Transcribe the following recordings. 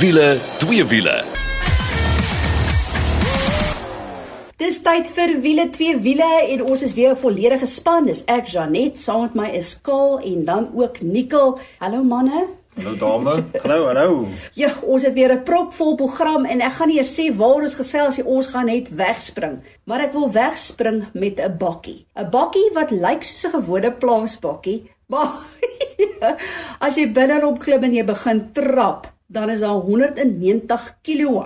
Wiele, twee wiele. Dis tyd vir wiele twee wiele en ons is weer 'n volledige span. Dis ek Janet, saam met my is Kaal en dan ook Nikkel. Hallo manne. Hallo dame. Hallo, hallo. Ja, ons het weer 'n propvol program en ek gaan nie eers sê waar ons gesels nie. Ons gaan net wegspring. Maar ek wil wegspring met 'n bakkie. 'n Bakkie wat lyk soos 'n gewone plaasbakkie, maar as jy binne op klim en jy begin trap, dan is daar 190 kW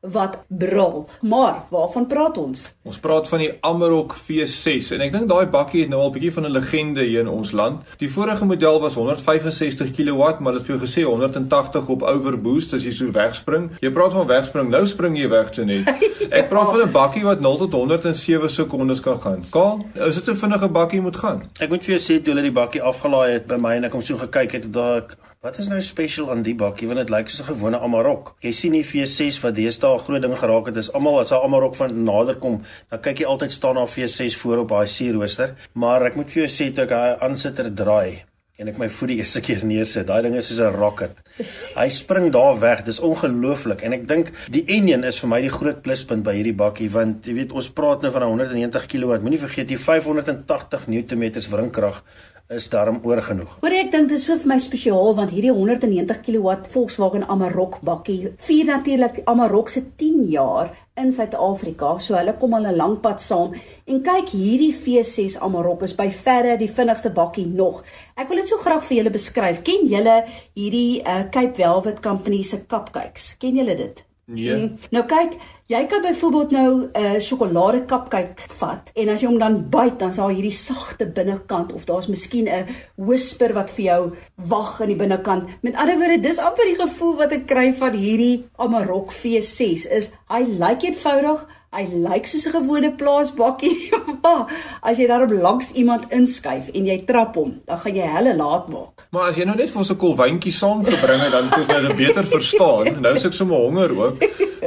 wat brul. Maar waarvan praat ons? Ons praat van die Amarok V6 en ek dink daai bakkie het nou al 'n bietjie van 'n legende hier in ons land. Die vorige model was 165 kW, maar dit het vir gesê 180 op overboost as jy so wegspring. Jy praat van wegspring, nou spring jy weg toe net. Ek praat van 'n bakkie wat 0 tot 107 sekondes kan gaan. Kaal, is dit 'n vinnige bakkie moet gaan? Ek moet vir jou sê toe hulle die bakkie afgelaai het by my en ek kom so gekyk het, daai Wat is nou special aan die bakkie want dit lyk soos 'n gewone Amarok. Jy sien die V6 wat deesdae groot ding geraak het. Is almal as 'n Amarok van nader kom, dan kyk jy altyd staan daar V6 voor op daai sierrooster. Maar ek moet vir jou sê toe ek hy aansitter draai en ek my voet die eerste keer neersit, daai ding is soos 'n rocket. Hy spring daar weg. Dis ongelooflik en ek dink die enjin is vir my die groot pluspunt by hierdie bakkie want jy weet ons praat nou van 190 kW. Moenie vergeet die 580 Nm wringkrag is daarom oor genoeg. Hoor ek dink dit is so vir my spesiaal want hierdie 190 kW Volkswagen Amarok bakkie vier natuurlik Amarok se 10 jaar in Suid-Afrika. So hulle kom al 'n lang pad saam en kyk hierdie V6 Amarok is by verre die vinnigste bakkie nog. Ek wil dit so graag vir julle beskryf. Ken julle hierdie uh, Cape Velvet Company se cupcakes? Ken julle dit? Nee. Mm. Nou kyk, jy kan byvoorbeeld nou 'n uh, sjokolade cupcake vat en as jy hom dan byt, dan sal hierdie sagte binnekant of daar's miskien 'n whisper wat vir jou wag aan die binnekant. Met ander woorde, dis amper die gevoel wat ek kry van hierdie Amarok V6 is hy lyk eenvoudig, hy lyk soos 'n gewone plaasbakkie. as jy daarop langs iemand inskuif en jy trap hom, dan gaan jy helle laat maak. Maar as jy nou net vir ons 'n kolwyntjie saamgebring het, dan kon jy dit beter verstaan. Nou is ek sommer honger ook.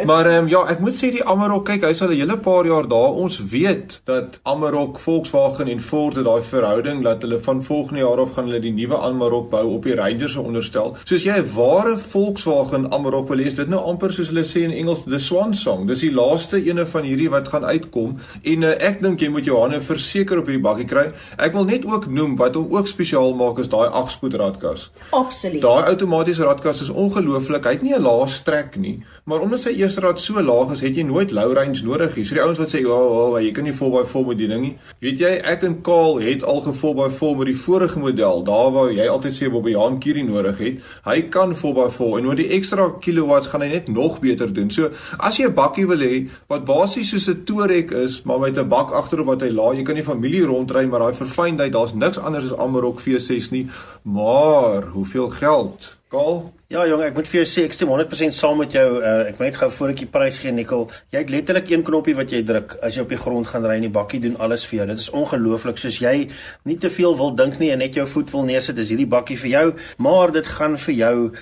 Maar ehm um, ja, ek moet sê die Amarok, kyk, hy's al 'n hele paar jaar daar. Ons weet dat Amarok, Volkswagen en Ford het daai verhouding dat hulle van volgende jaar af gaan hulle die nuwe Amarok bou op die Ranger se onderstel. Soos jy 'n ware Volkswagen Amarok wil hê, dit nou amper soos hulle sê in Engels, the swan song. Dis die laaste ene van hierdie wat gaan uitkom en uh, ek dink jy moet jou hande verseker op hierdie bakkie kry. Ek wil net ook noem wat hom ook spesiaal maak is daai 8-spoed radkas. Absoluut. Daai outomatiese radkas is ongelooflik. Hy het nie 'n laaste trek nie, maar omdat sy eerste rad so laag is, het jy nooit low range nodig nie. So die ouens wat sê, "Ja, oh, oh, jy kan nie vol by vol met die ding nie." Weet jy, ek en Kaal het al gevol by vol met die vorige model. Daar waar jy altyd sê Bobbe Jan Kierie nodig het, hy kan vol by vol en met die ekstra kilowatts gaan hy net nog beter doen. So as jy 'n bakkie wil hê wat basies soos 'n Touareg is, maar met 'n bak agterop wat hy laai, jy kan nie familie rondry maar daai verfynheid, daar's niks anders as Amarok V6 nie. Maar hoeveel geld? Kaal? Ja jong, ek moet vir jou sê ek stem 100% saam met jou. Uh, ek moet net gou voor ek die prys gee Nikkel. Jy het letterlik een knoppie wat jy druk as jy op die grond gaan ry en die bakkie doen alles vir jou. Dit is ongelooflik. Soos jy nie te veel wil dink nie en net jou voet wil neersit, is hierdie bakkie vir jou, maar dit gaan vir jou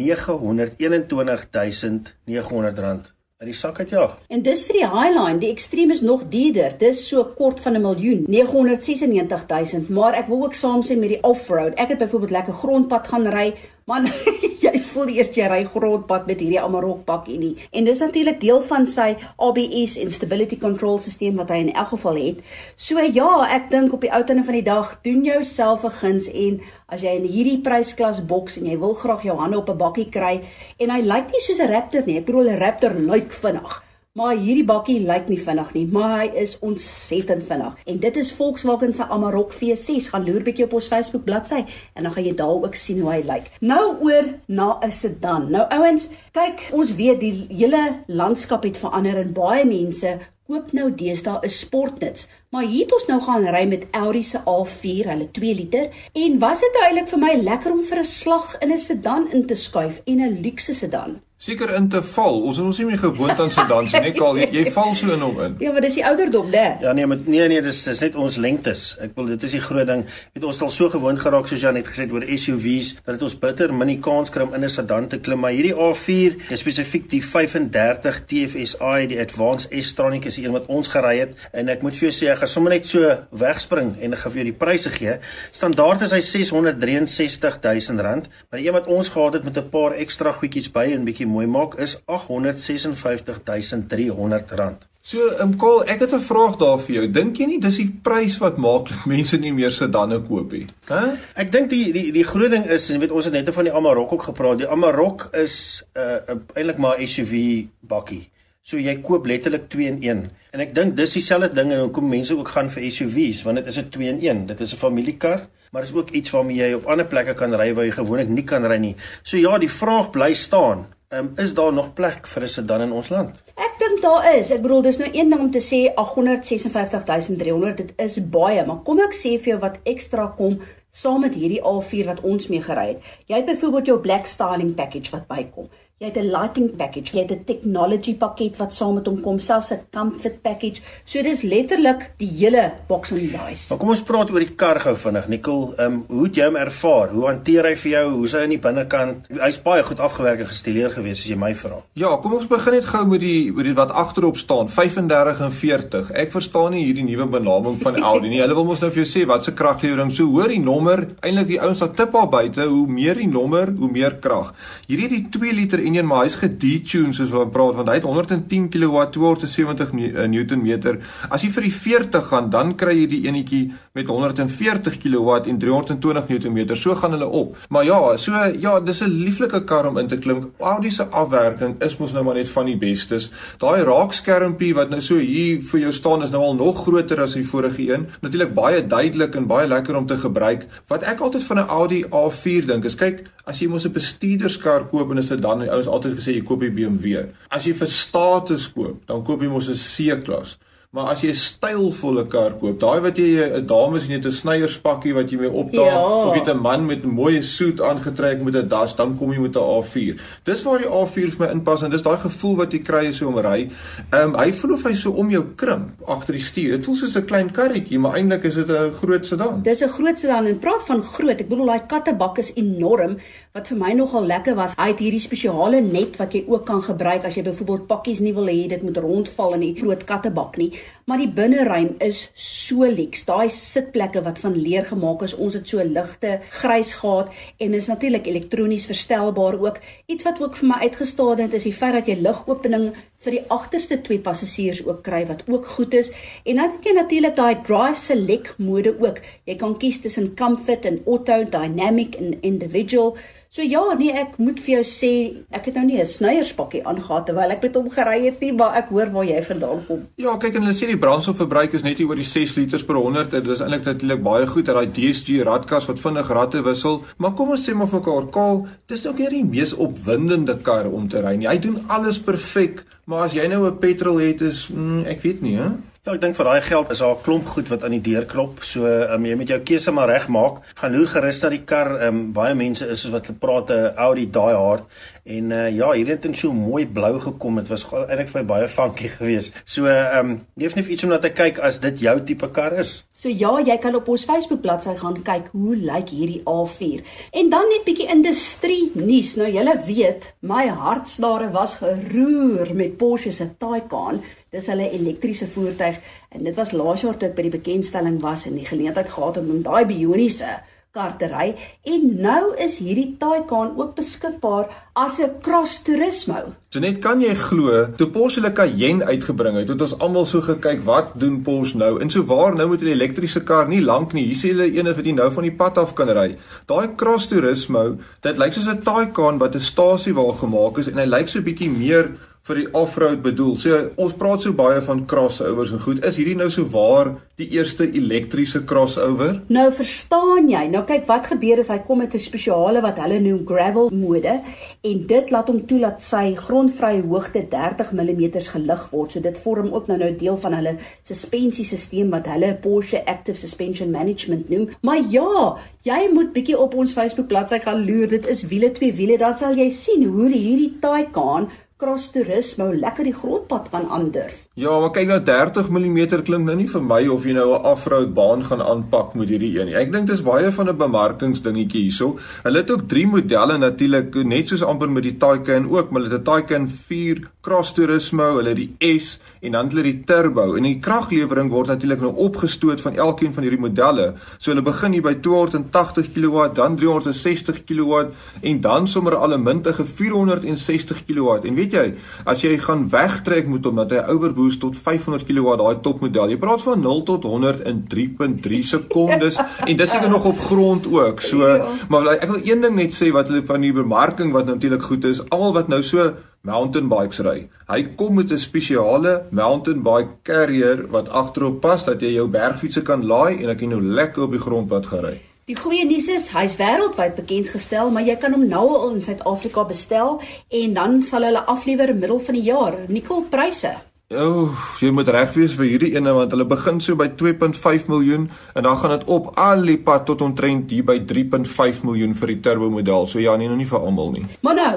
921900 rand in die sak uit ja. En dis vir die Highline, die Extreme is nog duurder. Dis so kort van 'n miljoen, 996000, maar ek wil ook saam sê met die off-road. Ek het byvoorbeeld lekker grondpad gaan ry, man jy voel eers jy ry grondpad met hierdie Amarok bakkie nie. En dis natuurlik deel van sy ABS en stability control stelsel wat hy in elk geval het. So ja, ek dink op die ou tande van die dag, doen jouself 'n guns en as jy in hierdie prysklas boks en jy wil graag jou hande op 'n bakkie kry en hy lyk nie soos 'n Raptor nie. Ek bedoel 'n Raptor lyk vinnig. Maar hierdie bakkie lyk nie vinnig nie, maar hy is ontsettend vinnig. En dit is Volkswagen se Amarok V6. Gaan loer bietjie op ons Facebook bladsy en dan gaan jy daar ook sien hoe hy lyk. Nou oor na 'n sedan. Nou ouens, kyk, ons weet die hele landskap het verander en baie mense koop nou deesdae 'n sportnuts. Maar hier het ons nou gaan ry met Audi se A4, hulle 2 liter, en was dit eintlik vir my lekker om vir 'n slag in 'n sedan in te skuif en 'n luukse sedan seker in te val. Ons is ons nie meer gewoond aan se dans nie. Kal, jy, jy val so in hom in. Ja, maar dis die ouderdom, né? Ja nee, maar nee nee, dis dis net ons lengtes. Ek wil dit is die groot ding. Weet ons het al so gewoond geraak soos jy net gesê het oor SUVs dat dit ons bitter min kans kry om in 'n sedan te klim. Maar hierdie A4, spesifiek die 35 TFSI, die Advanced S-tronic is die een wat ons gery het en ek moet vir jou sê ek gaan sommer net so wegspring en ek gaan vir jou die pryse gee. Standaard is hy 663 000 rand, maar die een wat ons gehad het met 'n paar ekstra goedjies by en bietjie mooi maak is R856300. So, um, Kol, ek het 'n vraag daar vir jou. Dink jy nie dis die prys wat maak dat mense nie meer sedanne koop nie? Hæ? Ek dink die die die groot ding is, jy weet ons het net van die Amarok ook gepraat. Die Amarok is 'n uh, uh, eintlik maar 'n SUV bakkie. So jy koop letterlik 2 in 1. En ek dink dis dieselfde ding en hoekom mense ook gaan vir SUVs, want dit is 'n 2 in 1. Dit is 'n familiekar, maar is ook iets waarmee jy op ander plekke kan ry waar jy gewoonlik nie kan ry nie. So ja, die vraag bly staan. Um, is daar nog plek vir 'n sedan in ons land? Ek dink daar is. Ek bedoel dis nou een ding om te sê 856300, dit is baie, maar kom ek sê vir jou wat ekstra kom saam met hierdie A4 wat ons mee gery het. Jy het byvoorbeeld jou black styling package wat bykom. Jy het 'n lighting package, jy het 'n technology pakket wat saam met hom kom, selfs 'n comfort package. So dis letterlik die hele box and dice. Maar kom ons praat oor die kar gou vinnig. Nicole, ehm um, hoe het jy hom ervaar? Hoe hanteer hy vir jou? Hoe's hy aan die binnekant? Hy's baie goed afgewerk en gestileer gewees as jy my vra. Ja, kom ons begin net gou met die met die wat agterop staan, 35 en 40. Ek verstaan nie hierdie nuwe benaming van Audi nie. Hulle wil mos nou vir jou sê wat se kraglewering. So hoor die nommer, eintlik die ouens wat tip al buite, hoe meer die nommer, hoe meer krag. Hierdie het die 2 liter enjin maar hy's gedetune soos wat ons praat want hy het 110 kW 270 Newton meter. As jy vir die 40 gaan, dan kry jy die enetjie met 140 kW en 320 Newton meter. So gaan hulle op. Maar ja, so ja, dis 'n lieflike kar om in te klim. Audi se afwerking is mos nou maar net van die bestes. Daai raakskermpie wat nou so hier vir jou staan is nou al nog groter as die vorige een. Natuurlik baie duidelik en baie lekker om te gebruik. Wat ek altyd van 'n Audi A4 dink is kyk, as jy mos 'n bestuurderskar koop en 'n sedan, die ouens altyd gesê jy koop die BMW. As jy vir status koop, dan koop jy mos 'n C-klas. Maar as jy 'n stylvolle kar koop, daai wat jy 'n dames net 'n snyerspakkie wat jy mee opdaag ja. of jy 'n man met 'n mooi soet aangetrek met 'n das, dan kom jy met 'n A4. Dis waar die A4 vir my inpas en dis daai gevoel wat jy kry as jy hom ry. Ehm um, hy voel of hy so om jou krimp agter die stuur. Dit voel soos 'n klein karretjie, maar eintlik is dit 'n groot sedan. Dis 'n groot sedan en praat van groot. Ek bedoel daai kattebak is enorm. Wat vir my nogal lekker was, hy het hierdie spesiale net wat jy ook kan gebruik as jy byvoorbeeld pakkies nie wil hê dit moet rondval in die groot kattebak nie maar die binneruim is so leks. Daai sitplekke wat van leer gemaak is, ons het so ligte grys gehad en is natuurlik elektronies verstelbaar ook. Iets wat ook vir my uitgestaan het is die feit dat jy ligopening vir die agterste twee passasiers ook kry wat ook goed is. En dan het jy natuurlik daai drive select mode ook. Jy kan kies tussen comfort en auto, dynamic en individual. So ja, nee, ek moet vir jou sê, ek het nou nie 'n snyerspakkie aangegaan terwyl ek met hom gery het nie, maar ek hoor waar jy vandaan kom. Ja, kyk en hulle sê die brandstofverbruik is net hier oor die 6 liters per 100. Dit is eintlik natuurlik baie goed dat daai DSG radkas wat vinnig ratte wissel, maar kom ons sê maar vir mekaar, Kaal, dis ook nie die mees opwindende kar om te ry. Hy doen alles perfek, maar as jy nou 'n petrol het is, mm, ek weet nie, hè? Ja, ek dink vir daai geld is daar 'n klomp goed wat aan die deur klop. So, um, jy moet jou keuse maar reg maak. Gaan loer gerus na die kar. Um, baie mense is soos wat hulle praat 'n Audi Die Hard en uh, ja, hier het dit so mooi blou gekom. Dit was eintlik vir my baie funky geweest. So, ehm um, jy het net iets om na te kyk as dit jou tipe kar is. So ja, jy kan op ons Facebook bladsy gaan kyk hoe lyk hierdie A4. En dan net bietjie industrie nuus. Nou julle weet, my hartslare was geroer met Porsche se Taycan. Dis hulle elektriese voertuig en dit was laas jaar toe ek by die bekendstelling was en die geleentheid gehad om om daai bioniese kar te ry en nou is hierdie Taycan ook beskikbaar as 'n cross turismo. So net kan jy glo, toe Porsche hulle Cayenne uitgebring het, het ons almal so gekyk, wat doen Porsche nou? En so waar nou met 'n elektriese kar nie lank nie. Hier sê hulle ene vir die nou van die pad af kan ry. Daai cross turismo, dit lyk soos 'n Taycan wat 'n stasie waar gemaak is en hy lyk so bietjie meer vir die off-road bedoel. So ons praat so baie van crossovers en goed. Is hierdie nou so waar die eerste elektriese crossover? Nou verstaan jy. Nou kyk wat gebeur is hy kom met 'n spesiale wat hulle noem gravel mode en dit laat hom toelaat sy grondvrye hoogte 30 mm gelig word. So dit vorm ook nou nou deel van hulle suspensiesisteem wat hulle Porsche Active Suspension Management noem. Maar ja, jy moet bietjie op ons Facebook bladsy gaan loer. Dit is wiele twee wiele. Dan sal jy sien hoe hierdie Taycan cross toerisme lekker die grondpad kan aandurf. Ja, maar kyk nou 30 mm klink nou nie vir my of jy nou 'n afroad baan gaan aanpak met hierdie een nie. Ek dink dis baie van 'n bemarkingsdingetjie hierso. Hulle het ook drie modelle natuurlik, net soos amper met die Taycan ook, maar hulle het 'n Taycan 4 Cross Turismo, hulle die S en dan hulle die Turbo. En die kraglewering word natuurlik nou opgestoot van elkeen van hierdie modelle. So hulle begin hier by 280 kW, dan 360 kW en dan sommer al 'n mintige 460 kW. En weet jy, as jy gaan wegtrek met hom dat hy overboost tot 500 kW daai topmodel. Jy praat van 0 tot 100 in 3.3 sekondes en dis seker nog op grond ook. So, ja. maar ek wil een ding net sê wat hulle van die bemarking wat natuurlik goed is, almal wat nou so mountain bikes ry. Hy kom met 'n spesiale mountain bike carrier wat agterop pas dat jy jou bergfietsse kan laai en ek kan nou lekker op die grondpad gery. Die goeie nuus is hy's wêreldwyd bekend gestel, maar jy kan hom nou al in Suid-Afrika bestel en dan sal hulle aflewer middel van die jaar. Nikkel pryse. O, oh, jy moet reg wees vir hierdie ene want hulle begin so by 2.5 miljoen en dan gaan dit op al die pad tot omtrent hier by 3.5 miljoen vir die turbo model. So ja, nee, nog nie vir almal nie. Maar nou,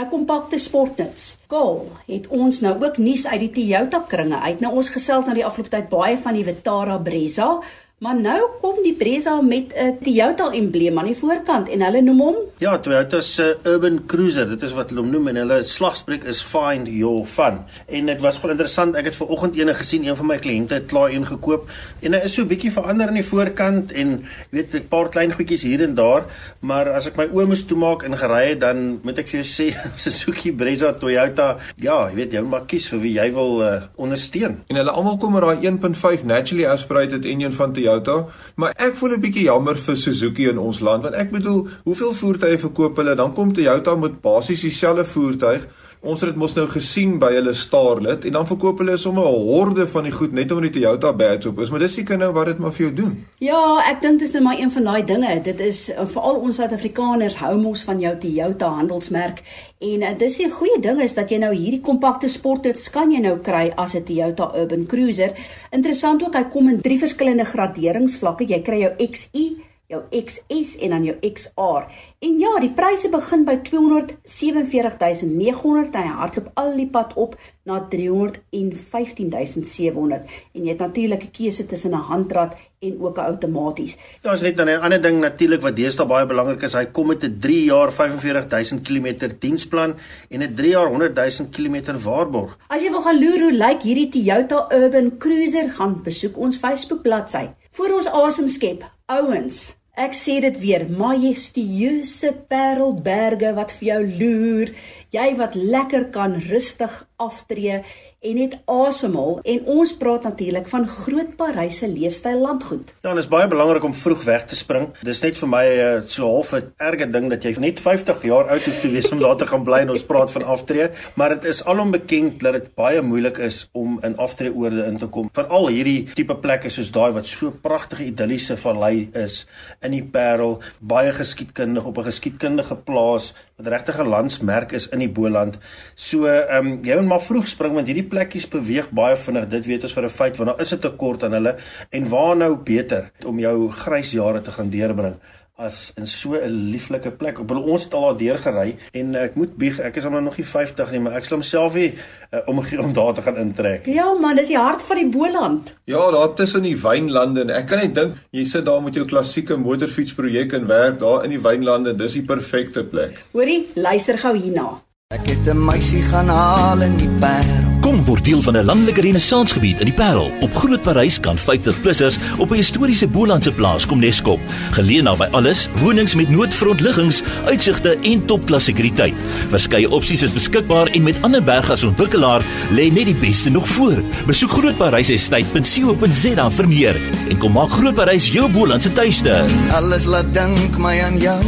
'n kompakte sportnuts. Kaal het ons nou ook nuus uit die Toyota kringe uit. Nou ons gesels nou die afgelope tyd baie van die Vitara Brezza, Maar nou kom die Brezza met 'n Toyota embleem aan die voorkant en hulle noem hom Ja, Toyota se uh, Urban Cruiser. Dit is wat hulle hom noem en hulle slagspreuk is Find Your Fun. En dit was wel interessant. Ek het ver oggend eene gesien, een van my kliënte het klaar een gekoop en hy is so bietjie verander aan die voorkant en weet 'n paar klein goedjies hier en daar, maar as ek my oë moes toemaak en gery het, dan moet ek vir jou sê Suzuki Brezza Toyota, ja, jy weet jy moet maar kies vir wie jy wil uh, ondersteun. En hulle almal kom met daai 1.5 naturally aspirated engine van Toyota Toyota, maar ek voel 'n bietjie jammer vir Suzuki in ons land want ek bedoel, hoeveel voertuie verkoop hulle? Dan kom Toyota met basies dieselfde voertuig Ons het dit mos nou gesien by hulle Starlet en dan verkoop hulle sommer 'n horde van die goed net om die Toyota badge op is, maar dis seker nou wat dit maar vir jou doen. Ja, ek dink dis net maar een van daai dinge. Dit is uh, veral ons Suid-Afrikaners hou mos van jou Toyota handelsmerk en uh, dis 'n goeie ding is dat jy nou hierdie kompakte sporttoets kan jy nou kry as 'n Toyota Urban Cruiser. Interessant ook, hy kom in drie verskillende graderingsvlakke. Jy kry jou XI jou XS en dan jou XR. En ja, die pryse begin by 247900 en hy hardloop al die pad op na 315700 en jy het natuurlik 'n keuse tussen 'n handrat en ook 'n outomaties. Ja, ons net dan 'n ander ding natuurlik wat deesdae baie belangrik is, hy kom met 'n 3 jaar 45000 km diensplan en 'n 3 jaar 100000 km waarborg. As jy wil gaan loer hoe lyk hierdie Toyota Urban Cruiser, gaan besoek ons Facebook bladsy. Vir ons asem skep, ouens. Ek sê dit weer, majestueuse parelberge wat vir jou loer, jy wat lekker kan rustig aftree en net asemhaal en ons praat natuurlik van Groot Parys se leefstyl landgoed. Ja, dit is baie belangrik om vroeg weg te spring. Dis net vir my uh, so half 'n erge ding dat jy net 50 jaar oud hoef te wees om daar te gaan bly en ons praat van aftree, maar dit is alom bekend dat dit baie moeilik is om in aftreeoorde in te kom. Veral hierdie tipe plekke soos daai wat so pragtige idilliese vallei is in die Parel, baie geskiedkundig op 'n geskiedkundige plaas wat regtig 'n landsmerk is in die Boland. So, ehm um, jy moet maar vroeg spring want hierdie plekkies beweeg baie vinnig. Dit weet ons vir 'n feit want daar is 'n tekort aan hulle en waar nou beter om jou grys jare te gaan deurbring as in so 'n lieflike plek. Ek bedoel ons het al daar deur gery en ek moet bieg, ek is nou nog nie 50 nie, maar ek sal homself hier uh, om om daar te gaan intrek. Ja man, dis die hart van die Boland. Ja, daar tussen die wynlande en ek kan net dink jy sit daar met jou klassieke motorfietsprojek en werk daar in die wynlande, dis die perfekte plek. Hoorie, luister gou hierna. Ek het 'n meisie gaan haal in die Parel. Kom word deel van 'n landelike renessansgebied in die Parel. Op Groot Parys kan 50-plussers op 'n historiese Bolandse plaas kom neskop. Geleë naby alles, wonings met noodfrontliggings, uitsigte en topklas sekuriteit. Verskeie opsies is beskikbaar en met ander bergasontwikkelaar lê net die beste nog voor. Besoek grootparysestate.co.za vir meer en kom maak Groot Parys jou Bolandse tuiste. Alles laat dink my aan jou.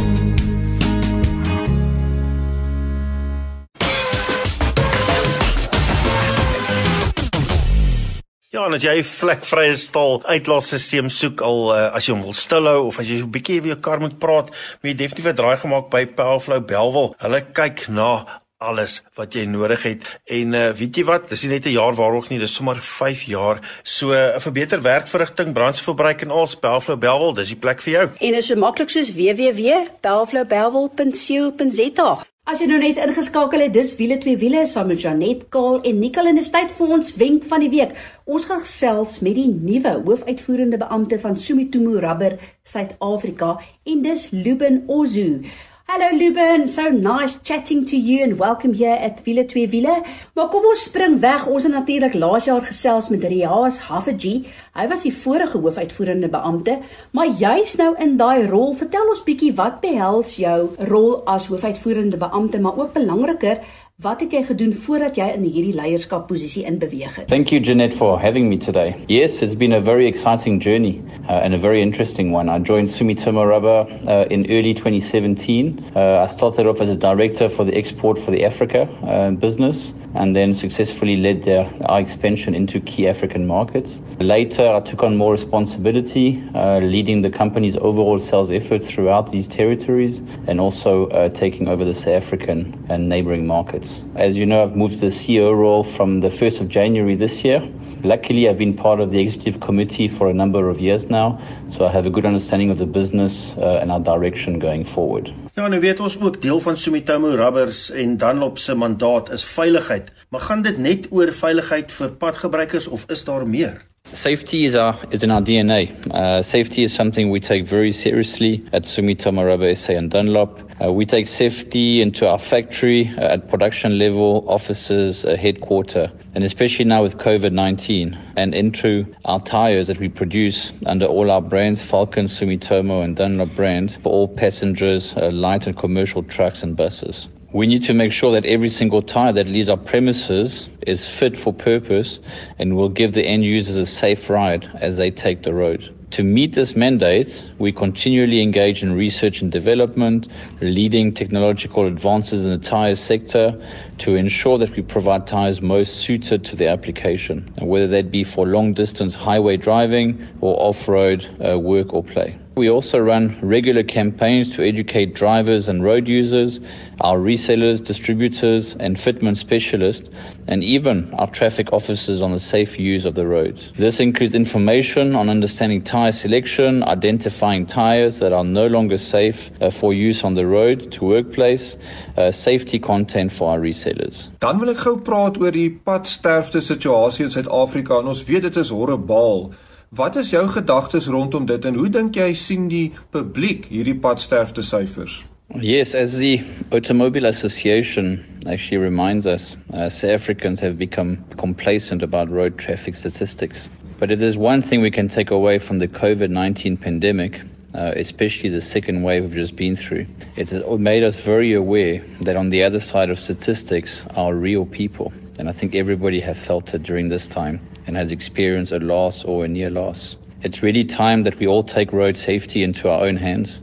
Ja, en as jy 'n vlekvrye stal uitlaatstelsel soek al uh, as jy hom wil stilhou of as jy 'n bietjie weer kar moet praat, moet jy definitief 'n draai gemaak by Powerflow Belwel. Hulle kyk na alles wat jy nodig het. En uh, weet jy wat? Dis nie net 'n jaar waarog nie dis sommer 5 jaar. So 'n uh, vir beter werkverrigting brandstofverbruik en al Powerflow Belwel dis die plek vir jou. En is so maklik soos www.powerflowbelwel.co.za As jy nou net ingeskakel het, dis wiele twee wiele saam met Janet Kaal en Nicole in die tyd vir ons wenk van die week. Ons gaan gesels met die nuwe hoofuitvoerende beampte van Sumitomo Rubber Suid-Afrika en dis Luben Ozu. Hello Luben, so nice chatting to you and welcome here at Wiele 2 Wiele. Maar kom ons spring weg. Ons het natuurlik laas jaar gesels met Riaas Hafaji. Hy was die vorige hoofuitvoerende beampte, maar jy's nou in daai rol. Vertel ons bietjie wat behels jou rol as hoofuitvoerende beampte, maar ook belangriker, Wat het jy gedoen voordat jy in hierdie leierskapposisie inbeweeg het? Thank you Jeanette for having me today. Yes, it's been a very exciting journey uh, and a very interesting one. I joined Sumitomo Rubber uh, in early 2017. Uh, I started off as a director for the export for the Africa uh, business and then successfully led their, our expansion into key African markets. Later, I took on more responsibility, uh, leading the company's overall sales effort throughout these territories and also uh, taking over the South African and neighboring markets. As you know, I've moved to the CEO role from the 1st of January this year. Luckily, I've been part of the executive committee for a number of years now, so I have a good understanding of the business uh, and our direction going forward. Ja, nou weet ons ook deel van Sumitomo Rubbers en Dunlop se mandaat is veiligheid, maar gaan dit net oor veiligheid vir padgebruikers of is daar meer? Safety is our is in our DNA. Uh, safety is something we take very seriously at Sumitomo Rubber SA and Dunlop. Uh, we take safety into our factory uh, at production level, offices, uh, headquarter, and especially now with COVID 19, and into our tires that we produce under all our brands Falcon, Sumitomo, and Dunlop brand for all passengers, uh, light and commercial trucks and buses. We need to make sure that every single tire that leaves our premises is fit for purpose and will give the end users a safe ride as they take the road. To meet this mandate, we continually engage in research and development, leading technological advances in the tire sector to ensure that we provide tires most suited to the application, whether that be for long distance highway driving or off road uh, work or play. We also run regular campaigns to educate drivers and road users, our resellers, distributors, and fitment specialists, and even our traffic officers on the safe use of the road. This includes information on understanding tire selection, identifying tires that are no longer safe uh, for use on the road to workplace, uh, safety content for our resellers. Dan wil ek gou praat oor die padsterfte situasie in Suid-Afrika en ons weet dit is horribaal. Wat is jou gedagtes rondom dit en hoe dink jy sien die publiek hierdie padsterfte syfers? Yes, as the Automobile Association actually reminds us, uh, South Africans have become complacent about road traffic statistics. But if there's one thing we can take away from the COVID 19 pandemic, uh, especially the second wave we've just been through, it has made us very aware that on the other side of statistics are real people. And I think everybody has felt it during this time. And has experienced a loss or a near loss. It's really time that we all take road safety into our own hands.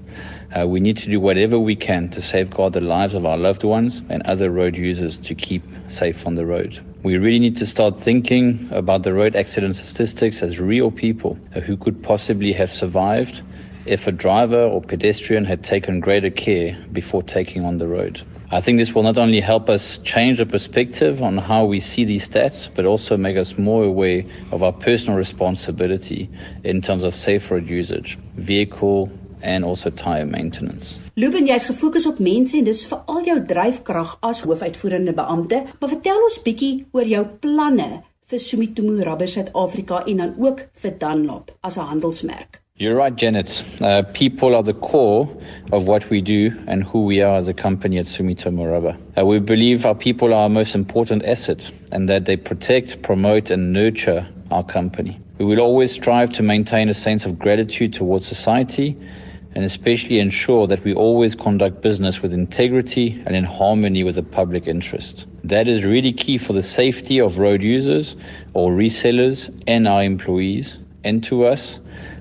Uh, we need to do whatever we can to safeguard the lives of our loved ones and other road users to keep safe on the road. We really need to start thinking about the road accident statistics as real people who could possibly have survived if a driver or pedestrian had taken greater care before taking on the road. I think this will not only help us change the perspective on how we see these stats, but also make us more aware of our personal responsibility in terms of safe road usage, vehicle and also tire maintenance. Luben, jy's gefokus op mense en dis veral jou dryfkrag as hoofuitvoerende beampte, maar vertel ons bietjie oor jou planne vir Sumitomo Rubber Suid-Afrika en dan ook vir Dunlop as 'n handelsmerk. You're right, Janet. Uh, people are the core of what we do and who we are as a company at Sumitomo Rubber. Uh, we believe our people are our most important asset and that they protect, promote, and nurture our company. We will always strive to maintain a sense of gratitude towards society and especially ensure that we always conduct business with integrity and in harmony with the public interest. That is really key for the safety of road users or resellers and our employees and to us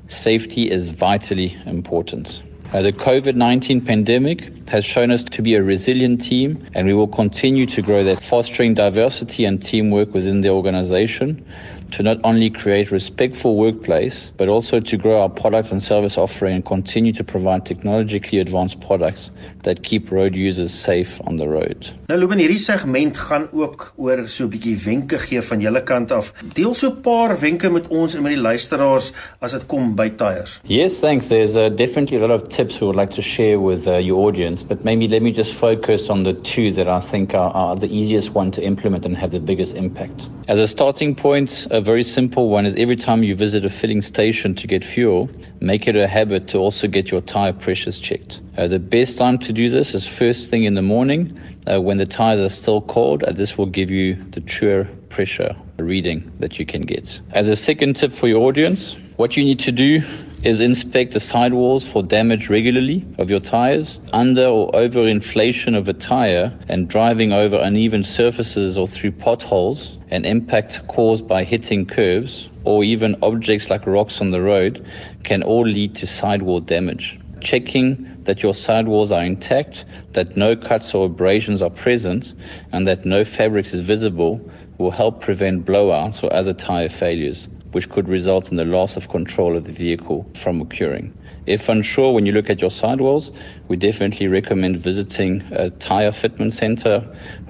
safety is vitally important. Uh, the COVID 19 pandemic has shown us to be a resilient team, and we will continue to grow that, fostering diversity and teamwork within the organization to not only create respectful workplace, but also to grow our product and service offering and continue to provide technologically advanced products that keep road users safe on the road. Nou Ruben, hierdie segment gaan ook oor so 'n bietjie wenke gee van julle kant af. Deel so 'n paar wenke met ons en met die luisteraars as dit kom by tyres. Yes, thanks. There's uh, definitely a lot of tips we would like to share with uh, your audience, but maybe let me just focus on the two that I think are, are the easiest one to implement and have the biggest impact. As a starting point, a very simple one is every time you visit a filling station to get fuel, make it a habit to also get your tire pressures checked. Uh, the best time to do this is first thing in the morning uh, when the tires are still cold. Uh, this will give you the true pressure reading that you can get. As a second tip for your audience, what you need to do is inspect the sidewalls for damage regularly of your tires, under or over inflation of a tire, and driving over uneven surfaces or through potholes, and impact caused by hitting curbs, or even objects like rocks on the road, can all lead to sidewall damage. Checking that your sidewalls are intact, that no cuts or abrasions are present, and that no fabrics is visible will help prevent blowouts or other tire failures. Which could result in the loss of control of the vehicle from occurring. If unsure when you look at your sidewalls, we definitely recommend visiting a tire fitment center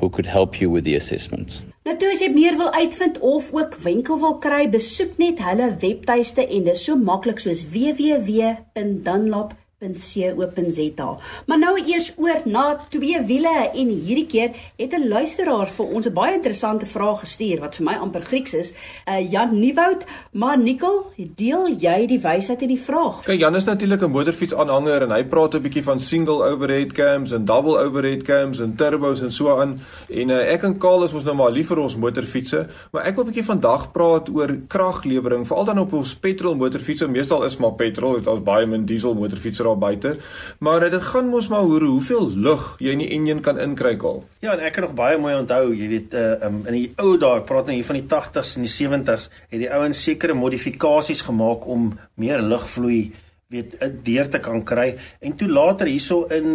who could help you with the assessment. Nou toe as jy meer wil uitvind of ook wenkel wil kry, besoek net hulle webtuiste en dit is so maklik soos www.dunlop.com .co.za. Maar nou eers oor na twee wiele en hierdie keer het 'n luisteraar vir ons 'n baie interessante vraag gestuur wat vir my amper Grieks is. Uh Jan Nieuwoud, maar Nikkel, deel jy die wysheid in die vraag? Kyk, Jan is natuurlik 'n motorfiets aanhanger en hy praat 'n bietjie van single overhead cams en double overhead cams en turbos en so aan. En uh, ek en Karl is ons nou maar lief vir ons motorfietsse, maar ek wil 'n bietjie vandag praat oor kraglewering, veral dan op ons petrol motorfietsse. Meestal is maar petrol, dit is baie min diesel motorfietsse daar buite. Maar dit gaan mos maar hoe hoeveel lug jy in die enjin kan inkry al. Ja, en ek kan nog baie mooi onthou, jy weet, uh, um, in die ou dae, ek praat nou hier van die 80s en die 70s, het die ouens sekere modifikasies gemaak om meer lugvloei weet deur te kan kry en toe later hierso in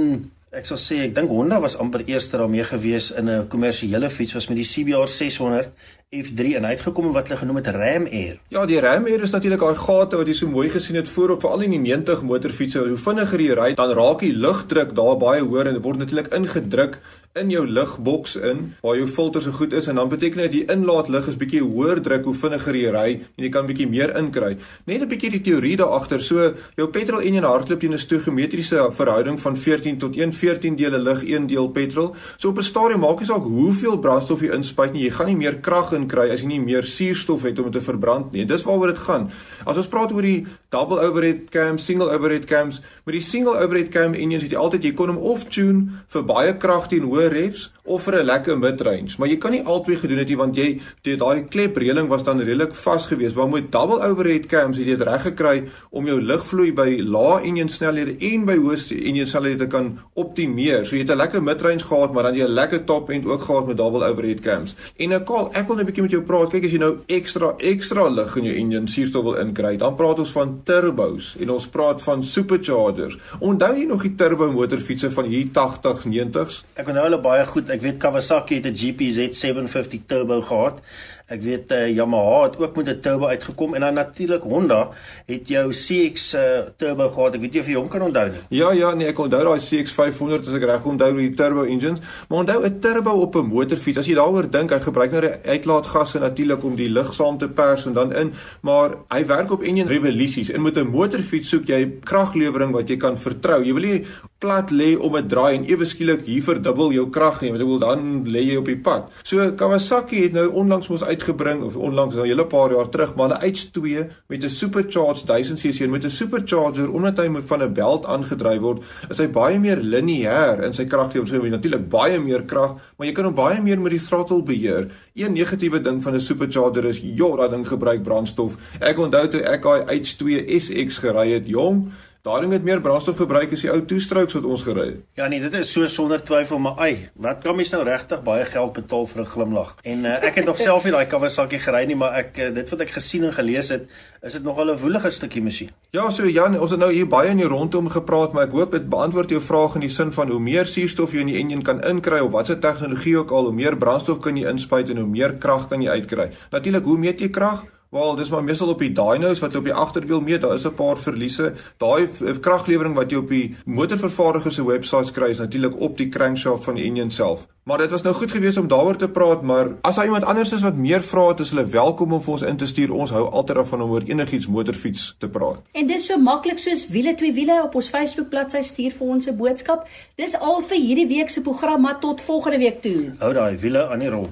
ek sal sê ek dink Honda was amper eerste daarmee gewees in 'n kommersiële fiets was met die CBR 600 F3 en hy het gekom wat hulle genoem het Ram Air. Ja, die Ram Air is natuurlik daai gate wat jy so mooi gesien het voor op veral in die 90 motorfietsse. Hoe vinniger jy ry, dan raak die lugdruk daar baie hoër en dit word natuurlik ingedruk in jou lugboks in waar jou filter so goed is en dan beteken dit die inlaatlug is bietjie hoër druk hoe vinniger jy ry en jy kan bietjie meer inkry. Net 'n bietjie die teorie daar agter. So jou petrol en jou hardloop teen 'n stoegemetriese verhouding van 14 tot 1 14 dele lug, 1 deel petrol. So op 'n stadium maak nie saak hoeveel brandstof jy inspuit nie, jy gaan nie meer krag inkry as jy nie meer suurstof het om dit te verbrand nie. Dis waaroor dit gaan. As ons praat oor die double overhead cam, single overhead cams, met die single overhead cam engines het jy altyd jy kon hom off tune vir baie krag teen hoë refs of vir 'n lekker midrange, maar jy kan nie albei gedoen het nie want jy daai klepreëling was dan redelik vas geweest. Waar met double overhead cams het jy dit reg gekry om jou lugvloei by lae enjin snelhede en by hoë enjin snelhede te kan optimeer. So jy het 'n lekker midrange gehad, maar dan jy 'n lekker top end ook gehad met double overhead cams. En nou Karl, ek wil net 'n bietjie met jou praat. Kyk as jy nou ekstra ekstra lug in jou enjin suurstof wil inkry, dan praat ons van turbos en ons praat van superchargers. Onthou jy nog die turbo motorfietsse van hier 80s, 90s? Ek onthou hulle baie goed. Ek weet Kawasaki het 'n GPZ 750 turbo gehad. Ek weet uh, Yamaha het ook met 'n turbo uitgekom en dan natuurlik Honda het jou CX uh, eh, turbo gehad. Ek weet jy of jy hom kan onthou nie. Ja ja, nee, ek onthou daai CX 500 as ek reg onthou die turbo engines. Maar onthou 'n turbo op 'n motorfiets, as jy daaroor dink, hy gebruik nou die uitlaatgasse natuurlik om die lug saam te pers en dan in, maar hy werk op engine revolusies en met 'n motorfiets soek jy kraglewering wat jy kan vertrou. Jy wil nie plat lê om 'n draai en ewe skielik hier verdubbel jou krag nie, want dan lê jy op die pad. So Kawasaki het nou onlangs mos uit uitgebring of onlangs al 'n hele paar jaar terug, maar hulle H2 met 'n supercharged 1000cc en met 'n supercharger omdat hy van 'n belt aangedryf word, is hy baie meer lineêr in sy kraggewing. So natuurlik baie meer krag, maar jy kan hom baie meer met die throttle beheer. Een negatiewe ding van 'n supercharger is, ja, dat ding gebruik brandstof. Ek onthou toe ek daai H2 SX gery het, jong, Daai ding het meer brandstof gebruik as die ou toestrokes wat ons gery het. Ja nee, dit is so sonder twyfel, maar ai, wat kan mens nou regtig baie geld betaal vir 'n glimlag? En uh, ek het nog self nie daai Kawasaki gery nie, maar ek uh, dit wat ek gesien en gelees het, is dit nogal 'n woelige stukkie masjien. Ja, so Jan, ons het nou hier baie in die rondom gepraat, maar ek hoop dit beantwoord jou vraag in die sin van hoe meer suurstof jy in die enjin kan inkry of watse tegnologie ook al, hoe meer brandstof kan jy inspuit en hoe meer krag kan jy uitkry. Natuurlik, hoe meet jy krag? Wel, dis maar meestal op die dynos wat op die agterwiel meet, daar is 'n paar verliese. Daai kraglewering wat jy op die motorvervaardiger se webwerf kry is natuurlik op die crankshaft van die engine self. Maar dit was nou goed geweest om daaroor te praat, maar as daar iemand anders is wat meer vra het, is hulle welkom om vir ons in te stuur. Ons hou altyd daarvan om oor enigiets motorfiets te praat. En dis so maklik soos wiele twee wiele op ons Facebook bladsy stuur vir ons 'n boodskap. Dis al vir hierdie week se program, maar tot volgende week toe. Hou daai wiele aan die rol.